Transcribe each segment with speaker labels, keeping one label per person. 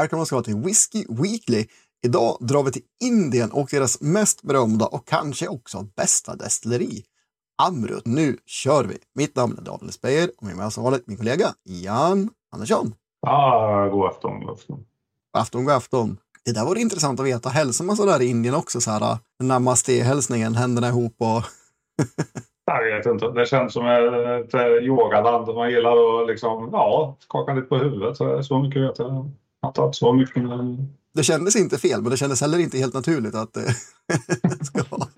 Speaker 1: Välkomna ska vara till Whiskey Weekly. Idag drar vi till Indien och deras mest berömda och kanske också bästa destilleri, Amrut. Nu kör vi! Mitt namn är Daniel Speyer och med mig som vanligt min kollega Jan Andersson.
Speaker 2: Ah, god afton, god afton.
Speaker 1: God afton, god afton. Det där var intressant att veta. Hälsar man sådär i Indien också? Så här, namaste-hälsningen, händerna ihop och...
Speaker 2: Jag vet inte. Det känns som ett yogaland. Man gillar att liksom, ja, skaka lite på huvudet. Så, så mycket vet jag. Att så mycket. Men...
Speaker 1: Det kändes inte fel, men det kändes heller inte helt naturligt att det ska vara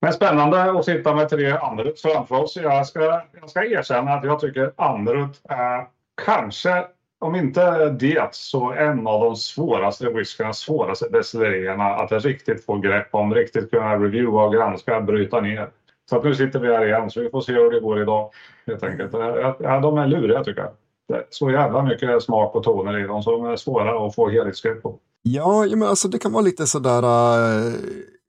Speaker 2: Men spännande att sitta med tre Anderut framför oss. Jag ska, jag ska erkänna att jag tycker Anderut är kanske, om inte det, så en av de svåraste whiskyna, svåraste destillerierna att riktigt få grepp om, riktigt kunna reviewa granska, bryta ner. Så att nu sitter vi här igen, så vi får se hur det går idag. Helt enkelt. Ja, de är luriga tycker jag. Så jävla mycket smak och toner i dem som är svåra att få helhetsgrepp på.
Speaker 1: Ja, men alltså det kan vara lite sådär... Uh,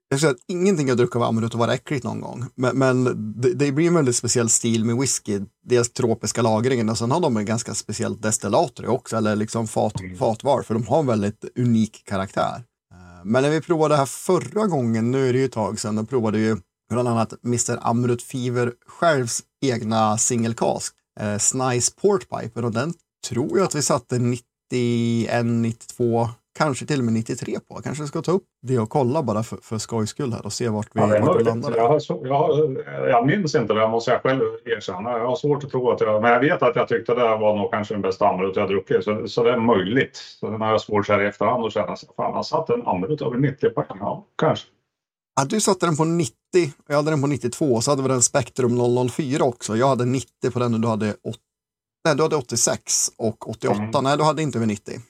Speaker 1: jag säger att ingenting jag druckit av Amrut har varit äckligt någon gång. Men, men det, det, blir en väldigt speciell stil med whisky. Dels tropiska lagringen och sen har de en ganska speciellt destillator också, eller liksom fat, mm. fatvar, för de har en väldigt unik karaktär. Uh, men när vi provade det här förra gången, nu är det ju ett tag sedan, då provade vi bland annat Mr. Amrut Fever självs egna singelkask, eh, Snice Portpiper och den tror jag att vi satte 91, 92, kanske till och med 93 på. Kanske ska ta upp det och kolla bara för, för skojs skull här och se vart vi, ja, vart vi landar.
Speaker 2: Jag, har, jag, jag minns inte det, måste jag själv erkänna. Jag har svårt att tro att jag... Men jag vet att jag tyckte det var nog kanske den bästa Amrut jag druckit. Så, så det är möjligt. Så den har jag svårt så här i efterhand att känna, fan han satte en Amrut över 90 poäng. Ja, kanske.
Speaker 1: Ja, du satte den på 90 och jag hade den på 92. Så hade vi den Spektrum 004 också. Jag hade 90 på den och du hade, 8, nej, du hade 86 och 88. Mm. Nej, du hade inte över 90.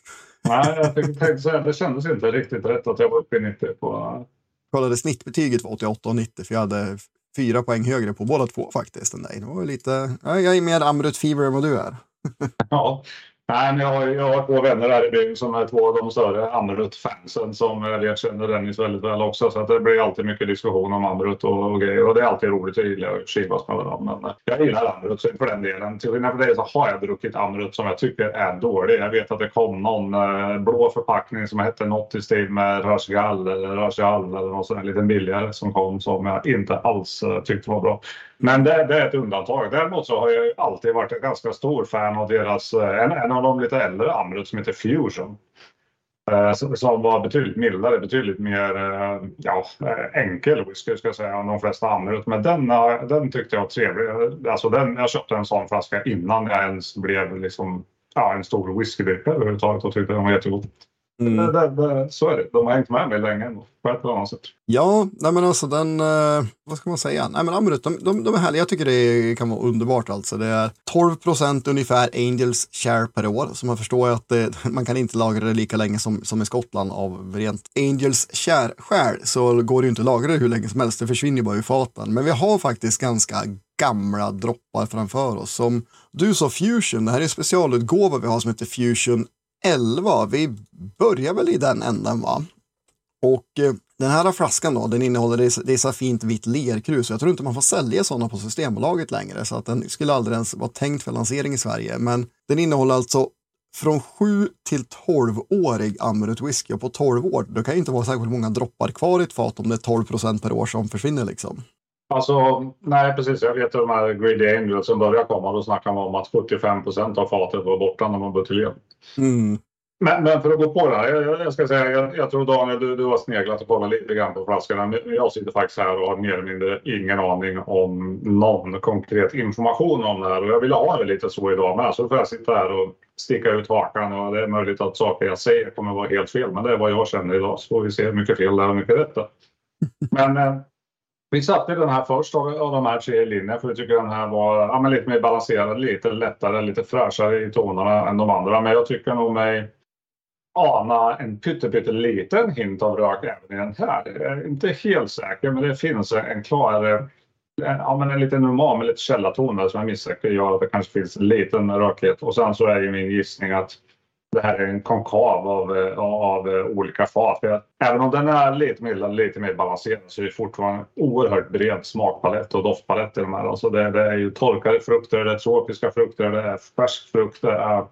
Speaker 2: Nej, jag tänkte säga det kändes inte riktigt rätt att jag var uppe i 90 på...
Speaker 1: kollade snittbetyget var 88 och 90 för jag hade fyra poäng högre på båda två faktiskt än dig. Det var lite, jag är mer Amrut Fever än vad du är.
Speaker 2: ja, Nej, men jag, har, jag har två vänner här i byn som är två av de större Amrut-fansen som eh, jag känner Dennis väldigt väl också. Så att det blir alltid mycket diskussion om Amrut och, och grejer. Och det är alltid roligt. Jag gillar att kivas med dem. Men eh, jag gillar Amrut för den delen. Till skillnad från dig så har jag druckit Amrut som jag tycker är dålig. Jag vet att det kom någon eh, blå förpackning som hette något i stil med Rashgal eller Rashal eller något sånt lite billigare som kom som jag inte alls eh, tyckte var bra. Men det, det, är ett undantag. Däremot så har jag alltid varit en ganska stor fan av deras, eh, en, en av de lite äldre Amrut som heter Fusion. Eh, som var betydligt mildare, betydligt mer eh, ja, eh, enkel whisky ska jag säga än de flesta Amrut. Men den, eh, den tyckte jag var trevlig. Alltså den, jag köpte en sån flaska innan jag ens blev liksom, ja, en stor whiskydrickare överhuvudtaget och tyckte den var jättegod. Mm. Det, det, så är det. De har hängt med mig länge på ett eller annat sätt.
Speaker 1: Ja, nej men alltså den, eh, vad ska man säga? Nej men Amrut, de, de, de är härliga. Jag tycker det kan vara underbart alltså. Det är 12 procent ungefär Angels share per år. Så man förstår att det, man kan inte lagra det lika länge som, som i Skottland av rent Angels share skäl så går det ju inte att lagra det hur länge som helst. Det försvinner bara i faten. Men vi har faktiskt ganska gamla droppar framför oss. Som du sa Fusion, det här är en specialutgåva vi har som heter Fusion 11. Vi börjar väl i den änden va? Och eh, den här flaskan då, den innehåller det, det är så fint vitt lerkrus. Jag tror inte man får sälja sådana på Systembolaget längre, så att den skulle aldrig ens vara tänkt för lansering i Sverige. Men den innehåller alltså från 7 till 12-årig Amrut whisky och på 12 år, då kan ju inte vara särskilt många droppar kvar i ett fat om det är 12 procent per år som försvinner liksom.
Speaker 2: Alltså, nej precis. Jag vet de här Greedy Angels som började komma, då snackade man om att 45 procent av fatet var borta när man buteljerade. Mm. Men, men, för att gå på det här. Jag, jag ska säga, jag, jag, tror Daniel, du, du har sneglat och kollat lite grann på flaskorna. Jag sitter faktiskt här och har mer eller mindre ingen aning om någon konkret information om det här. Och jag vill ha det lite så idag med. Så får jag sitta här och sticka ut hakan. Och det är möjligt att saker jag säger kommer vara helt fel. Men det är vad jag känner idag. Så får vi se hur mycket fel det är och hur mycket rätt Men eh, vi satte den här först av, av de här tre linjerna för vi tycker den här var ja, lite mer balanserad, lite lättare, lite fräschare i tonerna än de andra. Men jag tycker nog mig ana en pytteliten hint av rök även i den här. Jag är inte helt säker, men det finns en klarare, ja, men en liten normal med lite källarton där som jag misstänker gör att det kanske finns en liten rökighet. Och sen så är ju min gissning att det här är en konkav av, eh, av eh, olika fat. Även om den är lite mildare, lite mer balanserad så är det fortfarande en oerhört bred smakpalett och doftpalett i de här. Alltså det, det är ju torkade frukter, det är tropiska frukter, det är färsk frukt, det är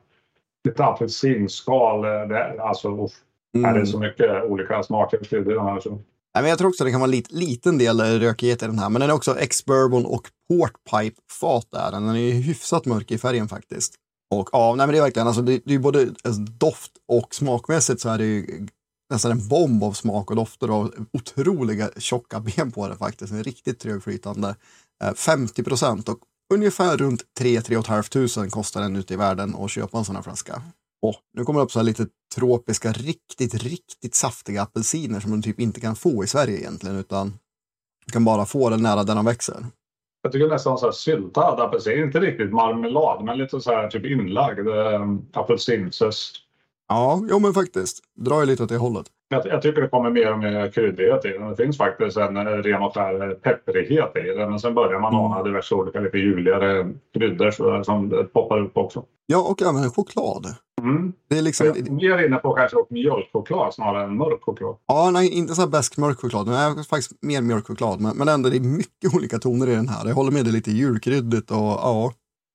Speaker 2: lite apelsinskal. Det, alltså, mm. är det så mycket olika smaker i den här. Så.
Speaker 1: Jag tror också det kan vara en lit, liten del rökighet i den här, men den är också ex-bourbon och portpipe-fat där. Den är hyfsat mörk i färgen faktiskt. Och ja, nej, men det är verkligen, alltså, det, det är både alltså, doft och smakmässigt så är det ju nästan en bomb av smak och dofter och otroliga tjocka ben på det faktiskt. En riktigt trögflytande. 50 eh, procent och ungefär runt 3-3 500 kostar den ute i världen att köpa en sån här flaska. Och nu kommer det upp så här lite tropiska, riktigt, riktigt saftiga apelsiner som man typ inte kan få i Sverige egentligen, utan kan bara få den nära där de växer.
Speaker 2: Jag tycker nästan så här syltad apelsin, inte riktigt marmelad, men lite så här typ inlagd eh, äh, apelsinzest.
Speaker 1: Ja, jo men faktiskt. Drar ju lite åt det hållet.
Speaker 2: Jag, jag, tycker det kommer mer och mer kryddighet i den. Det finns faktiskt en eh, ren och skär pepprighet i den. Men sen börjar man mm. ana diverse olika lite juligare kryddor som poppar upp också.
Speaker 1: Ja, och även choklad.
Speaker 2: Mm. Det är liksom... Jag är inne på kanske mjölkchoklad snarare än mörk choklad.
Speaker 1: Ja, nej, inte så här bäsk mörk choklad. Men är faktiskt mer mjölkchoklad. Men, men ändå, det är mycket olika toner i den här. Jag håller med, det är lite julkryddigt och ja.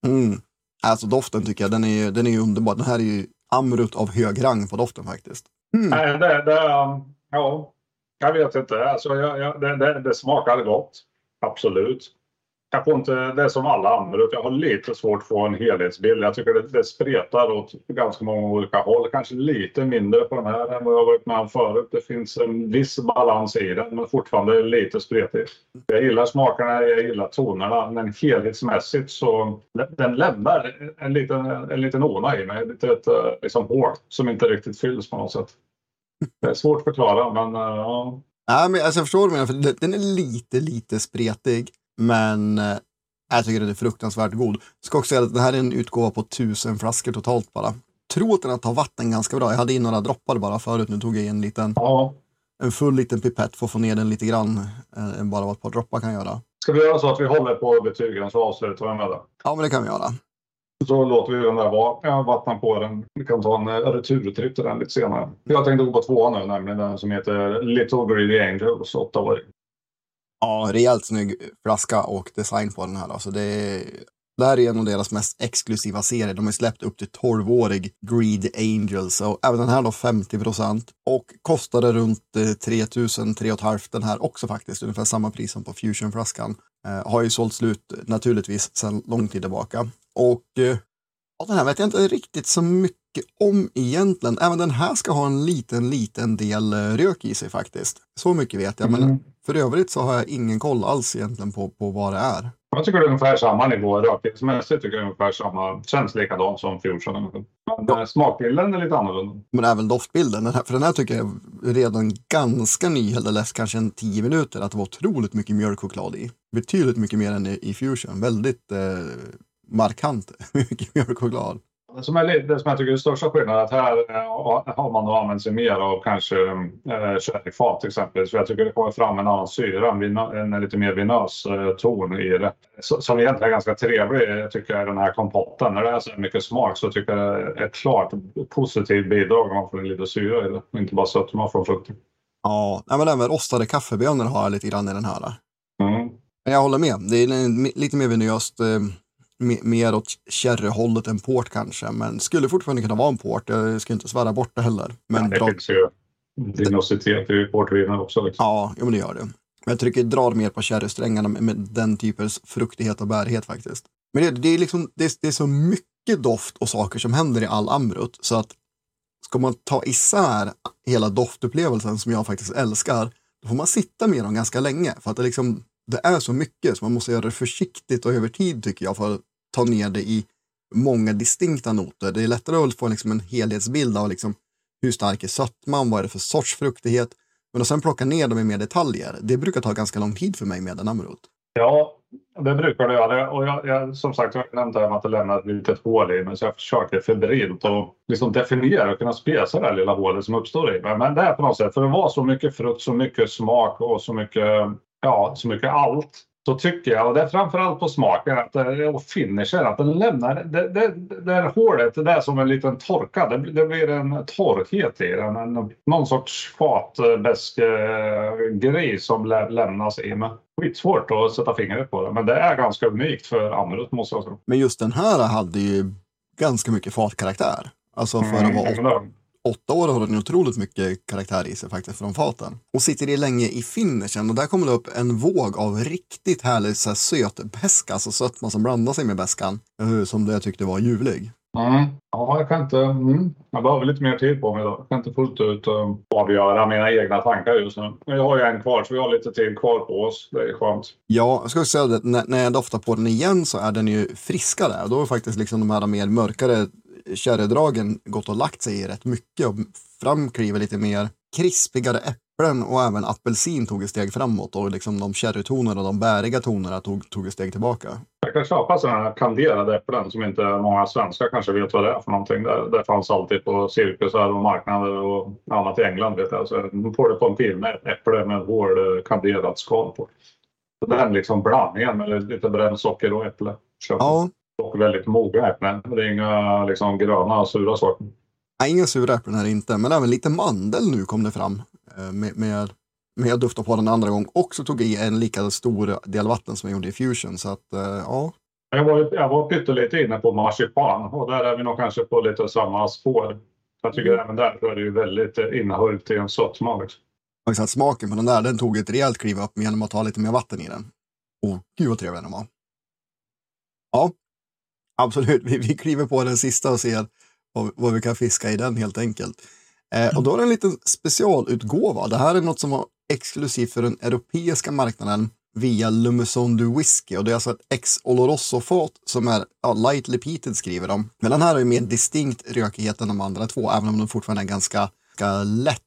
Speaker 1: Mm. Alltså doften tycker jag, den är, den är underbar. Den här är ju Amrut av hög rang på doften faktiskt.
Speaker 2: Mm. Nej, det, det, um, ja, jag vet inte. Alltså, jag, jag, det, det, det smakar gott. Absolut jag får inte, det är som alla andra, jag har lite svårt att få en helhetsbild. Jag tycker det, det spretar åt ganska många olika håll. Kanske lite mindre på den här än vad jag varit med om förut. Det finns en viss balans i den, men fortfarande lite spretigt. Jag gillar smakerna, jag gillar tonerna, men helhetsmässigt så den lämnar en liten, en liten ona i mig. Lite ett liksom hål som inte riktigt fylls på något sätt. Det är svårt att förklara, men ja.
Speaker 1: Nej, men alltså, jag förstår vad du menar, för den är lite, lite spretig. Men eh, jag tycker den är fruktansvärt god. Ska också säga att det här är en utgåva på tusen flaskor totalt bara. Tror att den tar vatten ganska bra. Jag hade in några droppar bara förut. Nu tog jag en liten,
Speaker 2: ja.
Speaker 1: en full liten pipett för att få ner den lite grann. Än eh, bara vad ett par droppar kan göra.
Speaker 2: Ska vi göra så att vi håller på betygen så avslutar vi med det?
Speaker 1: Ja, men det kan vi göra.
Speaker 2: Så låter vi den där vara. Jag vattnar på den. Vi kan ta en eh, returtripp till den lite senare. Jag tänkte gå på tvåan nu, nämligen den som heter Little Greedy Angels, åttaåring.
Speaker 1: Ja, rejält snygg flaska och design på den här. Alltså det, det här är en av deras mest exklusiva serier. De har släppt upp till 12-årig Greed Angels och även den här då 50 procent och kostade runt 3000, eh, 3 500 den här också faktiskt, ungefär samma pris som på Fusion-flaskan. Eh, har ju sålt slut naturligtvis sedan lång tid tillbaka. Och eh, ja, den här vet jag inte riktigt så mycket om egentligen. Även den här ska ha en liten, liten del eh, rök i sig faktiskt. Så mycket vet jag, mm. men för övrigt så har jag ingen koll alls egentligen på, på vad det är.
Speaker 2: Jag tycker det är ungefär samma nivå rökningsmässigt. tycker jag ungefär samma. Känns likadant som Fusion. Men ja. Eh, smakbilden är lite annorlunda.
Speaker 1: Men även doftbilden. Den här, för den här tycker jag är redan ganska ny. Eller läst kanske en tio minuter. Att det var otroligt mycket mjölkchoklad i. Betydligt mycket mer än i, i Fusion. Väldigt eh, markant mycket mjölkchoklad.
Speaker 2: Det som, är, det som jag tycker är största skillnaden är att här eh, har man då använt sig mer av kanske eh, sherryfat exempelvis. För jag tycker det kommer fram en annan syra, en, en lite mer vinös eh, ton i det. som egentligen är ganska trevlig tycker jag i den här kompotten. När det är så mycket smak så tycker jag det är ett klart positivt bidrag om man får lite syra i det. Inte bara sötma från frukten.
Speaker 1: Ja, men även rostade kaffebönor har jag lite grann i den här.
Speaker 2: Mm.
Speaker 1: Jag håller med. Det är lite mer vinöst. Mer åt sherryhållet än port kanske. Men skulle fortfarande kunna vara en port. Jag ska inte svära bort det heller. Men
Speaker 2: ja, det bra... finns ju dinositet i portviner också. Liksom.
Speaker 1: Ja, jo, men det gör det. Men jag tycker det drar mer på sherrysträngarna med, med den typens fruktighet och bärighet faktiskt. Men det, det är liksom, det, det, är så mycket doft och saker som händer i all Amrut så att ska man ta isär hela doftupplevelsen som jag faktiskt älskar, då får man sitta med dem ganska länge. För att det, liksom, det är så mycket så man måste göra det försiktigt och över tid tycker jag för att ta ner det i många distinkta noter. Det är lättare att få liksom en helhetsbild av liksom hur stark är sötman, vad är det för sorts fruktighet. Men att sen plocka ner dem i mer detaljer, det brukar ta ganska lång tid för mig med en Amarot.
Speaker 2: Ja, det brukar det göra. Och jag, jag, som sagt, jag nämnde att det lämnar ett litet hål i mig så jag försöker febrilt att liksom definiera och kunna spesa det här lilla hålet som uppstår i mig. Men det är på något sätt, för det var så mycket frukt, så mycket smak och så mycket, ja, så mycket allt så tycker jag, och det är framförallt på smaken att, och finishen, att den lämnar det, det, det här hålet, det är som en liten torka. Det, det blir en torrhet i den. En, någon sorts fatbäsk eh, grej som lä, lämnas i. Men skitsvårt att sätta fingret på det, men det är ganska unikt för Amrut måste jag säga.
Speaker 1: Men just den här hade ju ganska mycket fatkaraktär. Alltså för att vara åtta, åtta år har den otroligt mycket karaktär i sig faktiskt från faten. Och sitter det länge i finishen och där kommer det upp en våg av riktigt härlig så här, söt beska, alltså sötma som blandar sig med beskan, eh, som jag tyckte var ljuvlig.
Speaker 2: Mm. Ja, jag kan inte... Mm. Jag behöver lite mer tid på mig då. Jag kan inte fullt ut uh, avgöra mina egna tankar just nu. Men jag har ju en kvar, så vi har lite tid kvar på oss. Det är skönt.
Speaker 1: Ja, jag ska säga det, när, när jag doftar på den igen så är den ju friskare. Då är faktiskt liksom de här mer mörkare sherrydragen gått och lagt sig i rätt mycket och framkliver lite mer krispigare äpplen och även apelsin tog ett steg framåt och liksom de sherrytonerna och de bäriga tonerna tog, tog ett steg tillbaka.
Speaker 2: Jag kan köpa sådana här kanderade äpplen som inte många svenskar kanske vet vad det är för någonting. Det, det fanns alltid på cirkusar och marknader och annat i England. Vet jag. Så nu får du på en film ett äpple med hård eh, kanderat skal på. Så den liksom blandningen med lite bränt socker och äpple. Köper. Ja. Och väldigt mogna äpplen. Det är inga liksom, gröna sura saker.
Speaker 1: Nej, inga sura äpplen här inte, men även lite mandel nu kom det fram eh, med, med men jag duftade på den andra gång och så tog i en lika stor del vatten som jag gjorde i Fusion. Så att, uh, ja.
Speaker 2: Jag var, jag var pyttelite inne på marsipan och där är vi nog kanske på lite samma spår. Jag tycker mm. även där är det ju väldigt eh, innehållet i en sötma. Liksom.
Speaker 1: Exakt, smaken på den där den tog ett rejält kliv upp genom att ta lite mer vatten i den. Och gud vad trevlig den var. Ja, absolut. Vi, vi kliver på den sista och ser vad, vad vi kan fiska i den helt enkelt. Eh, och då är det en liten specialutgåva. Det här är något som var exklusivt för den europeiska marknaden via Lumeson du Whisky och det är alltså ett ex Oloroso-fat som är ja, lightly peated skriver de. Men den här har ju mer distinkt rökighet än de andra två, även om den fortfarande är ganska, ganska lätt.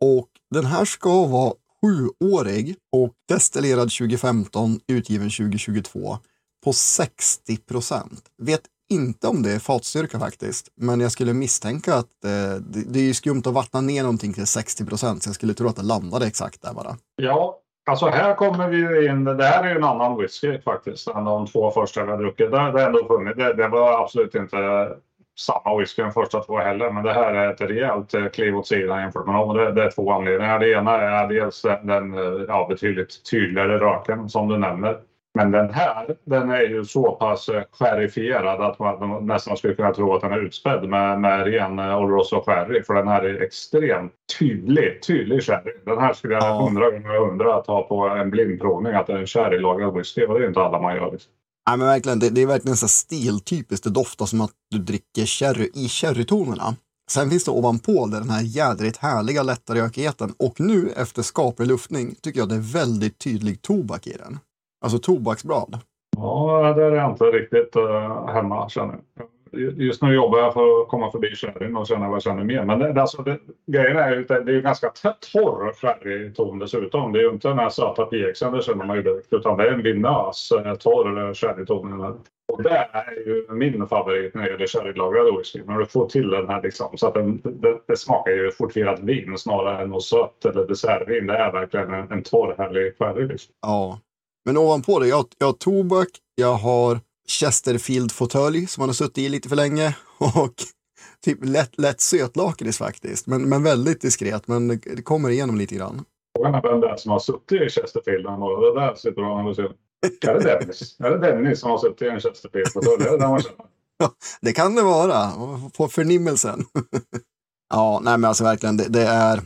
Speaker 1: Och den här ska vara sjuårig och destillerad 2015, utgiven 2022 på 60 procent. Vet inte om det är fatstyrka faktiskt, men jag skulle misstänka att eh, det, det, är ju skumt att vattna ner någonting till 60 procent, så jag skulle tro att det landade exakt där bara.
Speaker 2: Ja, alltså här kommer vi ju in. Det här är ju en annan whisky faktiskt än de två första vi har druckit. Det, det, ändå funnit. Det, det var absolut inte samma whisky de första två heller, men det här är ett rejält eh, kliv åt sidan jämfört med dem. Det, det är två anledningar. Det ena är dels den, den eh, ja, betydligt tydligare röken som du nämner. Men den här, den är ju så pass sherryfierad att man nästan skulle kunna tro att den är utspädd med, med ren Oloroso sherry. För den här är extremt tydlig, tydlig sherry. Den här skulle jag hundra gånger hundra ta på en blindprovning att det är en sherrylagrad whisky. Och det är inte alla man gör. Liksom.
Speaker 1: Nej, men verkligen, det, det är verkligen så stiltypiskt. Det doftar som att du dricker sherry i sherrytonerna. Sen finns det ovanpå det den här jädrigt härliga lätta rökigheten. Och nu efter skaplig luftning tycker jag det är väldigt tydlig tobak i den. Alltså tobaksblad?
Speaker 2: Ja, det är jag inte riktigt uh, hemma känner jag. Just nu jobbar jag för att komma förbi sherryn och känna vad jag känner mer. Men det, alltså, det, grejen är ju att det är ganska torr sherryton dessutom. Det är ju inte den här söta pjäxen, det känner man ju direkt. Utan det är en vinös eh, torr sherryton. Och det är ju min favorit när det gäller sherrylagrad whisky. När du får till den här liksom. Så att den, det, det smakar ju fortfirat vin snarare än något sött eller dessertvin. Det är verkligen en, en torr härlig sherry. Liksom.
Speaker 1: Ja, men ovanpå det, jag, jag har tobak, jag har Chesterfield-fåtölj som man har suttit i lite för länge och typ lätt, lätt sötlakrits faktiskt. Men, men väldigt diskret, men det, det kommer igenom lite grann.
Speaker 2: Frågan är vem det är som har suttit i Chesterfield. Det där sitter han och ser. Är det Dennis? är det Dennis som har suttit i en Chesterfield-fåtölj? Det känner?
Speaker 1: Ja, det kan det vara, på förnimmelsen. ja, nej men alltså verkligen, det, det är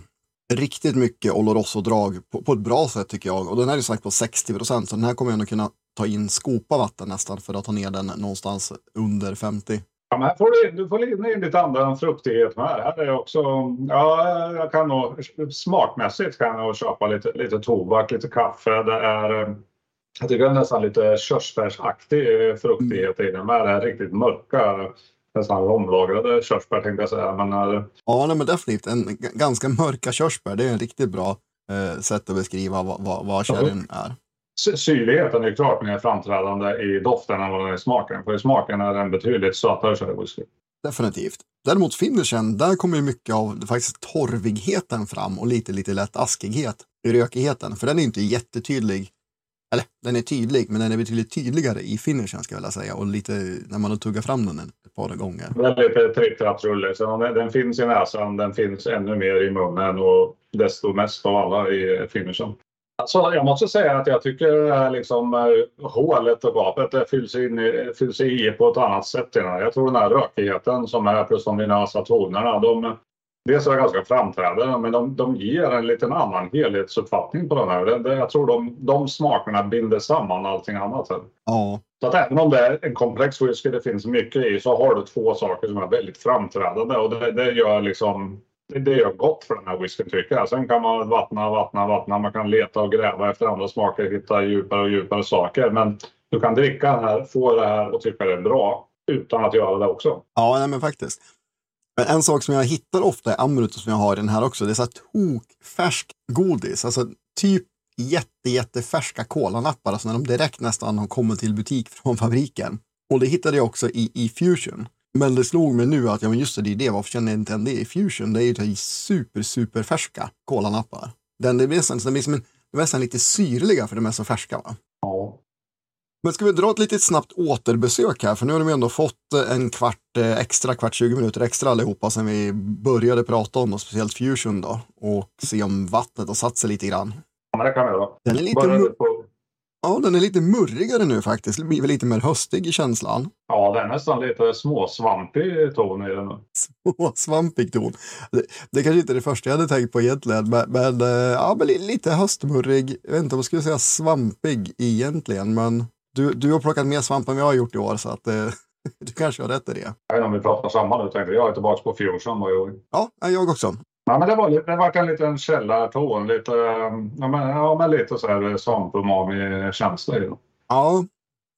Speaker 1: riktigt mycket Oloroso-drag på, på, ett bra sätt tycker jag. Och den här är sagt på 60 procent, så den här kommer jag nog kunna ta in skopa vatten nästan för att ta ner den någonstans under 50.
Speaker 2: Ja, men här får du, du får in lite annan fruktighet med. Här är också, ja, jag kan nog, smakmässigt kan jag köpa lite, lite tobak, lite kaffe. Det är, jag tycker nästan lite körsbärsaktig fruktighet i den. Med det här riktigt mörka nästan omlagrade körsbär tänkte jag säga. Men,
Speaker 1: äh... Ja, nej, men definitivt. En ganska mörka körsbär, det är en riktigt bra eh, sätt att beskriva vad, vad, vad sherryn är.
Speaker 2: Syrligheten är klart mer framträdande i doften än vad den är i smaken. För i smaken är den betydligt sötare sherrywhisky.
Speaker 1: Definitivt. Däremot finishen, där kommer ju mycket av faktiskt torvigheten fram och lite, lite lätt askighet i rökigheten. För den är inte jättetydlig eller den är tydlig, men den är betydligt tydligare i finishen ska jag vilja säga och lite när man har tuggat fram den ett par gånger.
Speaker 2: Väldigt tripptrapprulle. Så den, den finns i näsan, den finns ännu mer i munnen och desto mest av alla i finishen. Alltså, jag måste säga att jag tycker liksom, eh, hålet och gapet fylls, in i, fylls i på ett annat sätt. Jag tror den här rökigheten som är plus de vinösa tonerna. De, dels är det ganska framträdande men de, de ger en liten annan helhetsuppfattning på den här. Det, det, jag tror de, de smakerna binder samman allting annat.
Speaker 1: Ja.
Speaker 2: Så att även om det är en komplex whisky det finns mycket i så har du två saker som är väldigt framträdande och det, det gör liksom det gör gott för den här whiskyn tycker jag. Sen kan man vattna, vattna, vattna. Man kan leta och gräva efter andra smaker, hitta djupare och djupare saker. Men du kan dricka den här, få det här och tycka det är bra utan att göra det också.
Speaker 1: Ja, nej, men faktiskt. Men en sak som jag hittar ofta i Amrut som jag har i den här också, det är så här tokfärsk godis. Alltså typ jätte, jättefärska kolanappar, alltså när de direkt nästan har kommit till butik från fabriken. Och det hittade jag också i, i Fusion. Men det slog mig nu att, ja men just det, det är det, varför känner jag inte igen det i Fusion? Det är ju super, super färska kolanappar. Den, det blir nästan, det blir som en, de är nästan lite syrliga för de är så färska va?
Speaker 2: Ja.
Speaker 1: Men ska vi dra ett litet snabbt återbesök här, för nu har de ändå fått en kvart eh, extra, kvart 20 minuter extra allihopa sen vi började prata om och speciellt Fusion då, och se om vattnet har satt sig lite grann.
Speaker 2: Ja, men det kan vi göra.
Speaker 1: Den är lite, Ja, den är lite murrigare nu faktiskt. Det blir väl lite mer höstig i känslan.
Speaker 2: Ja, det är nästan lite småsvampig ton i den.
Speaker 1: Småsvampig ton. Det, det kanske inte är det första jag hade tänkt på egentligen, men, men, eh, ja, men lite höstmurrig. Jag vet inte om jag skulle säga svampig egentligen, men du, du har plockat mer svamp än jag har gjort i år, så att eh, du kanske har rätt i det.
Speaker 2: Jag vet inte om vi pratar samma nu, tänkte jag. är tillbaka på Fusion.
Speaker 1: Ja, jag också.
Speaker 2: Ja, men det var, det var en liten källarton, lite, ja, men, ja, men lite så här svampumami-känsla i den.
Speaker 1: Ja,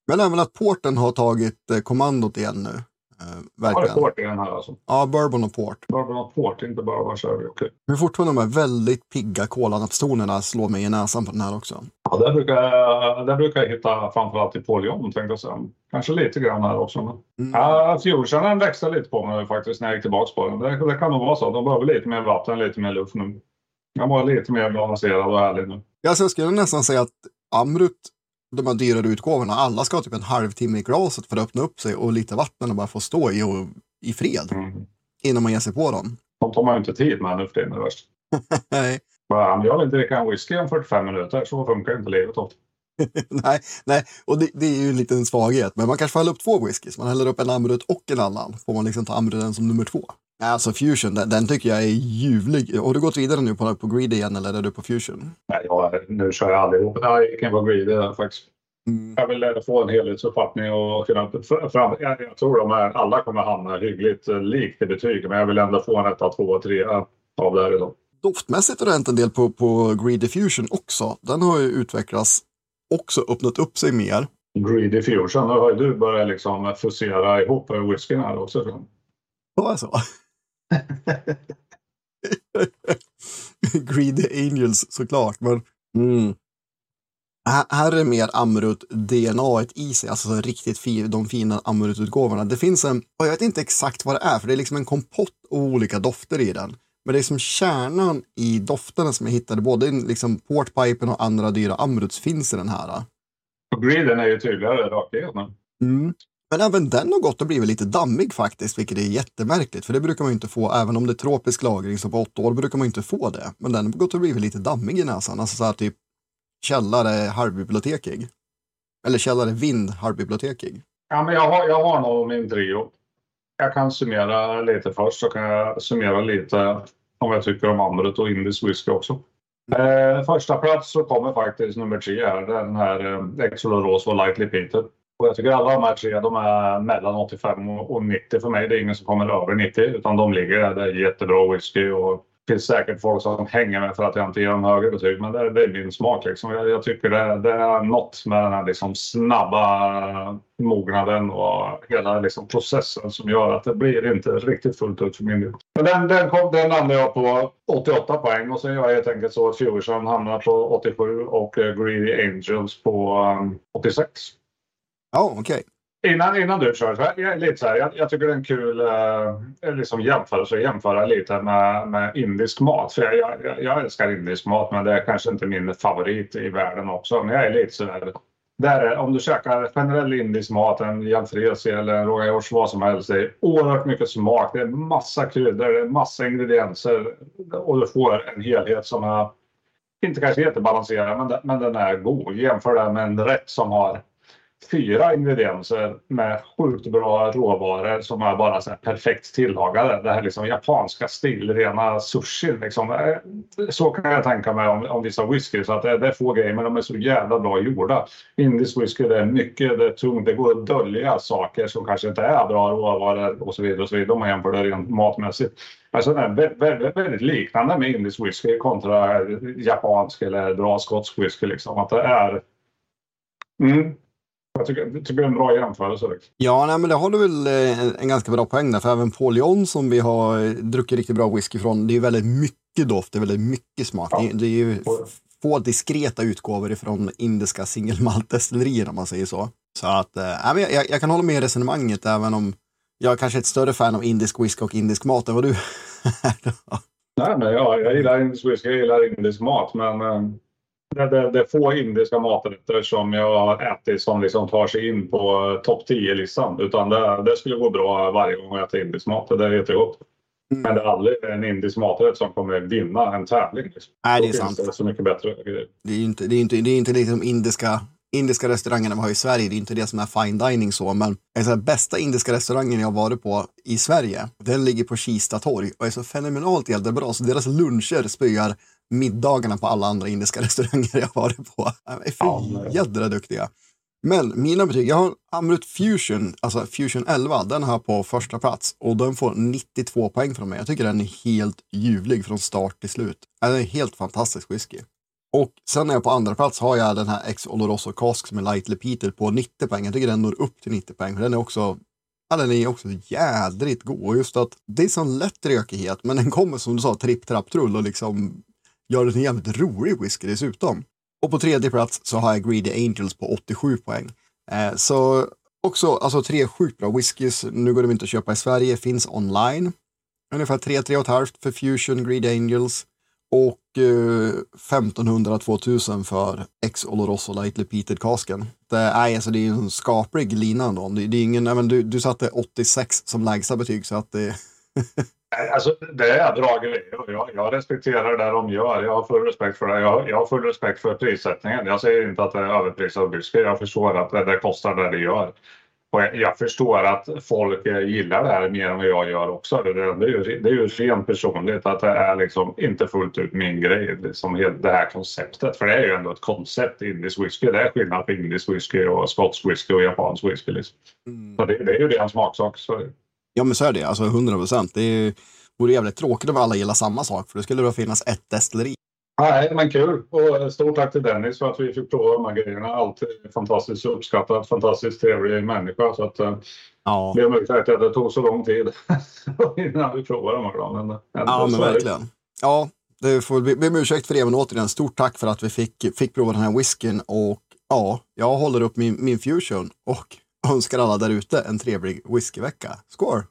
Speaker 1: men även att porten har tagit eh, kommandot igen nu.
Speaker 2: Eh, verkligen. Ja, port igen här alltså?
Speaker 1: Ja, bourbon och port.
Speaker 2: Bourbon och port, inte kör vi. Okej.
Speaker 1: Men fortfarande de här väldigt pigga kolanapstonerna slår mig i näsan på den här också.
Speaker 2: Ja, det brukar, det brukar jag hitta framförallt i Paul John, tänkte jag säga. Kanske lite grann här också. Men... Mm. Ja, Fusionen växte lite på mig faktiskt när jag gick tillbaka på den. Det, det kan nog vara så. De behöver lite mer vatten, lite mer luft nu. Den var lite mer balanserad och härlig nu.
Speaker 1: Ja, så jag skulle nästan säga att Amrut de här dyrare utgåvorna, alla ska ha typ en halvtimme i glaset för att öppna upp sig och lite vatten och bara få stå i, och, i fred mm. innan man ger sig på dem.
Speaker 2: De tar man ju inte tid med nu för tiden
Speaker 1: nej.
Speaker 2: Jag vill inte dricka en whisky om 45 minuter, så funkar inte livet åt.
Speaker 1: nej, nej, och det, det, är ju en liten svaghet. Men man kanske får hälla upp två whiskys. Man häller upp en Amrut och en annan. Får man liksom ta Amruten som nummer två. Alltså Fusion, den, den, tycker jag är ljuvlig. Har du gått vidare nu på, på Greedy igen eller är du på Fusion?
Speaker 2: Nej, jag, nu kör jag allihop. Jag gick in på Greedy faktiskt. Mm. Jag vill få en helhetsuppfattning och kunna fram, jag, jag tror de här, alla kommer hamna hyggligt eh, likt i betyg, men jag vill ändå få en etta, två, tre av det här idag.
Speaker 1: Doftmässigt har det hänt en del på, på Greedy Fusion också. Den har ju utvecklats, också öppnat upp sig mer.
Speaker 2: Greedy Fusion, då har ju du börjat liksom fusera ihop whiskyn här också.
Speaker 1: Ja, så. Greedy Angels såklart, men mm. här är mer Amrut DNA i sig, alltså riktigt fi, de fina Amrut-utgåvorna. Det finns en, och jag vet inte exakt vad det är, för det är liksom en kompott av olika dofter i den. Men det är som kärnan i dofterna som jag hittade, både liksom Portpipen och andra dyra Amruts finns i den här.
Speaker 2: Och griden är ju tydligare rakt igenom.
Speaker 1: Mm. Men även den har gått och blivit lite dammig faktiskt, vilket är jättemärkligt. För det brukar man ju inte få, även om det är tropisk lagring, så på åtta år brukar man inte få det. Men den har gått och blivit lite dammig i näsan, alltså så här typ källare halvbibliotekig. Eller källare vind halvbibliotekig.
Speaker 2: Ja, men jag har, jag har nog min trio. Jag kan summera lite först, så kan jag summera lite om jag tycker om Amrut och indisk whisky också. Eh, första plats så kommer faktiskt nummer tre här, den här eh, Exolorose och Lightly Peter. Och jag tycker alla de här tre de är mellan 85 och 90 för mig. Det är ingen som kommer över 90 utan de ligger där. Det är jättebra whisky och det finns säkert folk som hänger med för att jag inte ger dem högre betyg. Men det, det är min smak. Liksom. Jag, jag tycker det, det, är något med den här liksom snabba mognaden och hela liksom processen som gör att det blir inte riktigt fullt ut för min del. Men den, den, kom, den landade jag på 88 poäng och sen gör jag helt enkelt så att Fusion hamnar på 87 och eh, Greedy Angels på eh, 86.
Speaker 1: Ja, oh, okej. Okay.
Speaker 2: Innan, innan du kör, så jag, lite så här, jag, jag tycker det är en kul eh, eh liksom jämförelse att jämföra lite med, med indisk mat. För jag, jag, jag, älskar indisk mat men det är kanske inte min favorit i världen också. Men jag är lite så här, där om du käkar generell indisk mat, en jalfrezi eller en rogajosh, vad som helst. Det är oerhört mycket smak, det är massa kryddor, det är massa ingredienser och du får en helhet som är inte kanske jättebalanserad, men, men den är god. Jämför det med en rätt som har fyra ingredienser med sjukt bra råvaror som är bara så perfekt tillagade. Det här liksom japanska stilrena sushin. Liksom. Eh, så kan jag tänka mig om, om vissa whisky. Så att det, det, är få grejer men de är så jävla bra gjorda. Indisk whisky det är mycket, det är tungt, det går att dölja saker som kanske inte är bra råvaror och så vidare. Och så vidare om man jämför det rent matmässigt. Alltså det är väldigt, väldigt liknande med indisk whisky kontra japansk eller bra skotsk whisky. Liksom. Att det är... Mm. Jag tycker, jag tycker det är en bra jämförelse.
Speaker 1: Ja, nej, men det har du väl eh, en ganska bra poäng där. För även Paul John som vi har eh, druckit riktigt bra whisky från, det är väldigt mycket doft, det är väldigt mycket smak. Ja. Det, det, är ju få diskreta utgåvor ifrån indiska singelmaltdestillerier om man säger så. Så att, äh, jag, jag kan hålla med i resonemanget även om jag är kanske är ett större fan av indisk whisky och indisk mat än vad du
Speaker 2: är. Nej, men ja, jag gillar indisk whisky, jag gillar indisk mat, men det, det, är få indiska maträtter som jag har ätit som liksom tar sig in på topp 10-listan. Utan det, det, skulle gå bra varje gång jag äter indisk mat. Det är jättegott. Mm. Men det är aldrig en indisk maträtt som kommer vinna en tävling. Liksom.
Speaker 1: Nej, det är sant.
Speaker 2: Det så mycket bättre
Speaker 1: Det är inte, det är inte, det är inte liksom indiska, indiska restaurangerna vi har i Sverige. Det är inte det som är fine dining så. Men den bästa indiska restaurangen jag har varit på i Sverige, den ligger på Kista torg och är så fenomenalt jävla bra. Så deras luncher spöar middagarna på alla andra indiska restauranger jag varit på. De är för jädra duktiga. Men mina betyg, jag har Amrut Fusion, alltså Fusion 11, den har på första plats och den får 92 poäng från mig. Jag tycker den är helt ljuvlig från start till slut. Den är helt fantastisk whisky. Och sen när jag på andra plats har jag den här Ex Oloroso Cask som är lightly peated på 90 poäng. Jag tycker den når upp till 90 poäng. Den är också Ja, den är också jädrigt god. Just att det är sån lätt rökighet, men den kommer som du sa, tripp, trapp, trull och liksom gör det till en jävligt rolig whisky dessutom. Och på tredje plats så har jag Greedy Angels på 87 poäng. Eh, så också alltså tre sjukt bra whiskys. Nu går de inte att köpa i Sverige, finns online. Ungefär 3-3,5 för Fusion Greedy Angels och eh, 1500-2000 för X Oloroso Lightly Peated Casken. Det är, alltså, det är en skaplig lina ändå. Det, det är ingen, men du, du satte 86 som lägsta betyg så att det
Speaker 2: Alltså, det är bra grejer jag, jag respekterar det de gör. Jag har full respekt för det. Jag, jag har full respekt för prissättningen. Jag säger inte att det är överprisat whisky. Jag förstår att det, det kostar det det gör. Och jag, jag, förstår att folk gillar det här mer än vad jag gör också. Det, det, är, ju, det är ju rent personligt att det är liksom inte fullt ut min grej. Liksom det här konceptet. För det är ju ändå ett koncept, indisk whisky. Det är skillnad på indisk whisky och skotsk whisky och japansk whisky. Liksom. Mm. Så det, det, är ju ren smaksak. Så.
Speaker 1: Ja men så är det, alltså 100 procent. Det vore jävligt tråkigt om alla gillar samma sak, för då skulle det finnas ett destilleri.
Speaker 2: Nej, men kul. Och stort tack till Dennis för att vi fick prova de här grejerna. Alltid fantastiskt uppskattat, fantastiskt trevlig människa. Så att, eh, ja. Det är möjligt att det tog så lång tid innan vi provade de här. Men,
Speaker 1: ja, men verkligen. Ja, det får be om ursäkt för det, men återigen stort tack för att vi fick, fick prova den här whiskyn. Och ja, jag håller upp min, min fusion och önskar alla där ute en trevlig whiskyvecka. Score!